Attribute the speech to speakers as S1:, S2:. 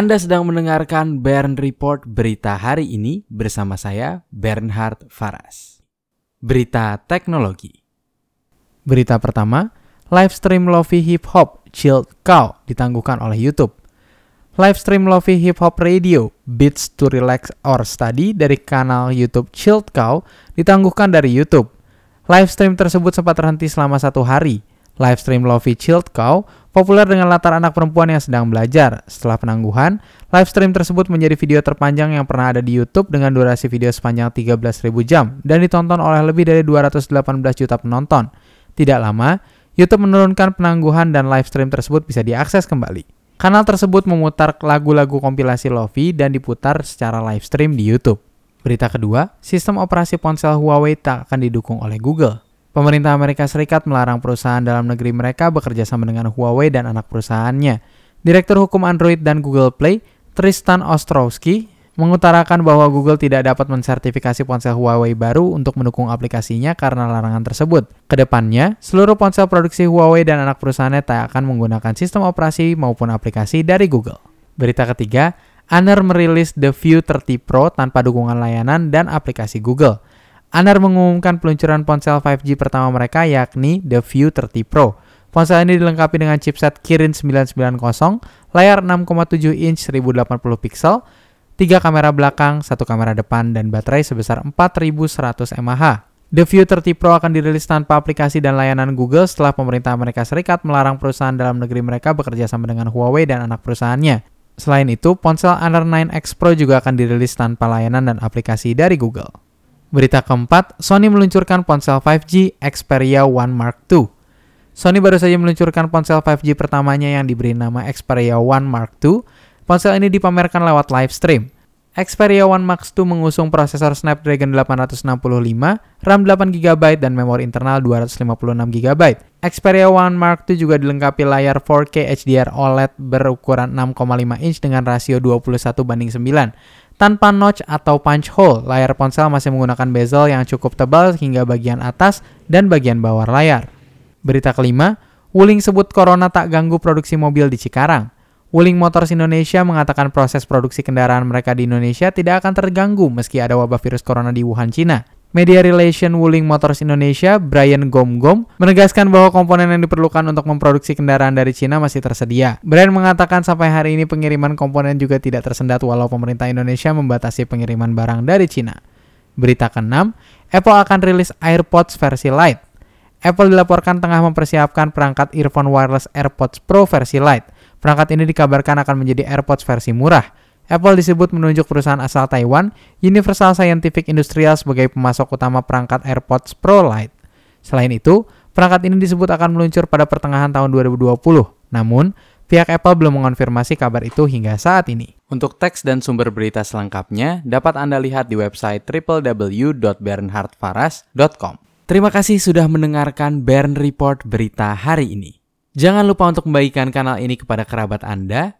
S1: Anda sedang mendengarkan Bern Report berita hari ini bersama saya Bernhard Faras. Berita teknologi. Berita pertama, livestream Lofi Hip Hop Chilled Cow ditangguhkan oleh YouTube. Livestream Lofi Hip Hop Radio Beats to Relax or Study dari kanal YouTube Chilled Cow ditangguhkan dari YouTube. Livestream tersebut sempat terhenti selama satu hari. Livestream Lofi Chilled Cow populer dengan latar anak perempuan yang sedang belajar. Setelah penangguhan, live stream tersebut menjadi video terpanjang yang pernah ada di YouTube dengan durasi video sepanjang 13.000 jam dan ditonton oleh lebih dari 218 juta penonton. Tidak lama, YouTube menurunkan penangguhan dan live stream tersebut bisa diakses kembali. Kanal tersebut memutar lagu-lagu kompilasi Lofi dan diputar secara live stream di YouTube. Berita kedua, sistem operasi ponsel Huawei tak akan didukung oleh Google. Pemerintah Amerika Serikat melarang perusahaan dalam negeri mereka bekerja sama dengan Huawei dan anak perusahaannya. Direktur Hukum Android dan Google Play, Tristan Ostrowski, mengutarakan bahwa Google tidak dapat mensertifikasi ponsel Huawei baru untuk mendukung aplikasinya karena larangan tersebut. Ke depannya, seluruh ponsel produksi Huawei dan anak perusahaannya tak akan menggunakan sistem operasi maupun aplikasi dari Google. Berita ketiga, Honor merilis The View 30 Pro tanpa dukungan layanan dan aplikasi Google. Anar mengumumkan peluncuran ponsel 5G pertama mereka yakni The View 30 Pro. Ponsel ini dilengkapi dengan chipset Kirin 990, layar 6,7 inch 1080 pixel, 3 kamera belakang, 1 kamera depan, dan baterai sebesar 4100 mAh. The View 30 Pro akan dirilis tanpa aplikasi dan layanan Google setelah pemerintah Amerika Serikat melarang perusahaan dalam negeri mereka bekerja sama dengan Huawei dan anak perusahaannya. Selain itu, ponsel Honor 9X Pro juga akan dirilis tanpa layanan dan aplikasi dari Google. Berita keempat, Sony meluncurkan ponsel 5G Xperia One Mark II. Sony baru saja meluncurkan ponsel 5G pertamanya yang diberi nama Xperia One Mark II. Ponsel ini dipamerkan lewat live stream. Xperia One Max 2 mengusung prosesor Snapdragon 865, RAM 8GB dan memori internal 256GB. Xperia One Mark 2 juga dilengkapi layar 4K HDR OLED berukuran 6,5 inch dengan rasio 21 banding 9. Tanpa notch atau punch hole, layar ponsel masih menggunakan bezel yang cukup tebal hingga bagian atas dan bagian bawah layar. Berita kelima, Wuling sebut corona tak ganggu produksi mobil di Cikarang. Wuling Motors Indonesia mengatakan proses produksi kendaraan mereka di Indonesia tidak akan terganggu meski ada wabah virus corona di Wuhan, Cina. Media Relation Wuling Motors Indonesia, Brian Gomgom, menegaskan bahwa komponen yang diperlukan untuk memproduksi kendaraan dari Cina masih tersedia. Brian mengatakan sampai hari ini pengiriman komponen juga tidak tersendat walau pemerintah Indonesia membatasi pengiriman barang dari Cina. Berita ke-6, Apple akan rilis AirPods versi Lite. Apple dilaporkan tengah mempersiapkan perangkat earphone wireless AirPods Pro versi Lite. Perangkat ini dikabarkan akan menjadi AirPods versi murah. Apple disebut menunjuk perusahaan asal Taiwan, Universal Scientific Industrial sebagai pemasok utama perangkat AirPods Pro Lite. Selain itu, perangkat ini disebut akan meluncur pada pertengahan tahun 2020. Namun, pihak Apple belum mengonfirmasi kabar itu hingga saat ini. Untuk teks dan sumber berita selengkapnya, dapat Anda lihat di website www.bernhardfaras.com. Terima kasih sudah mendengarkan Bern Report berita hari ini. Jangan lupa untuk membagikan kanal ini kepada kerabat Anda,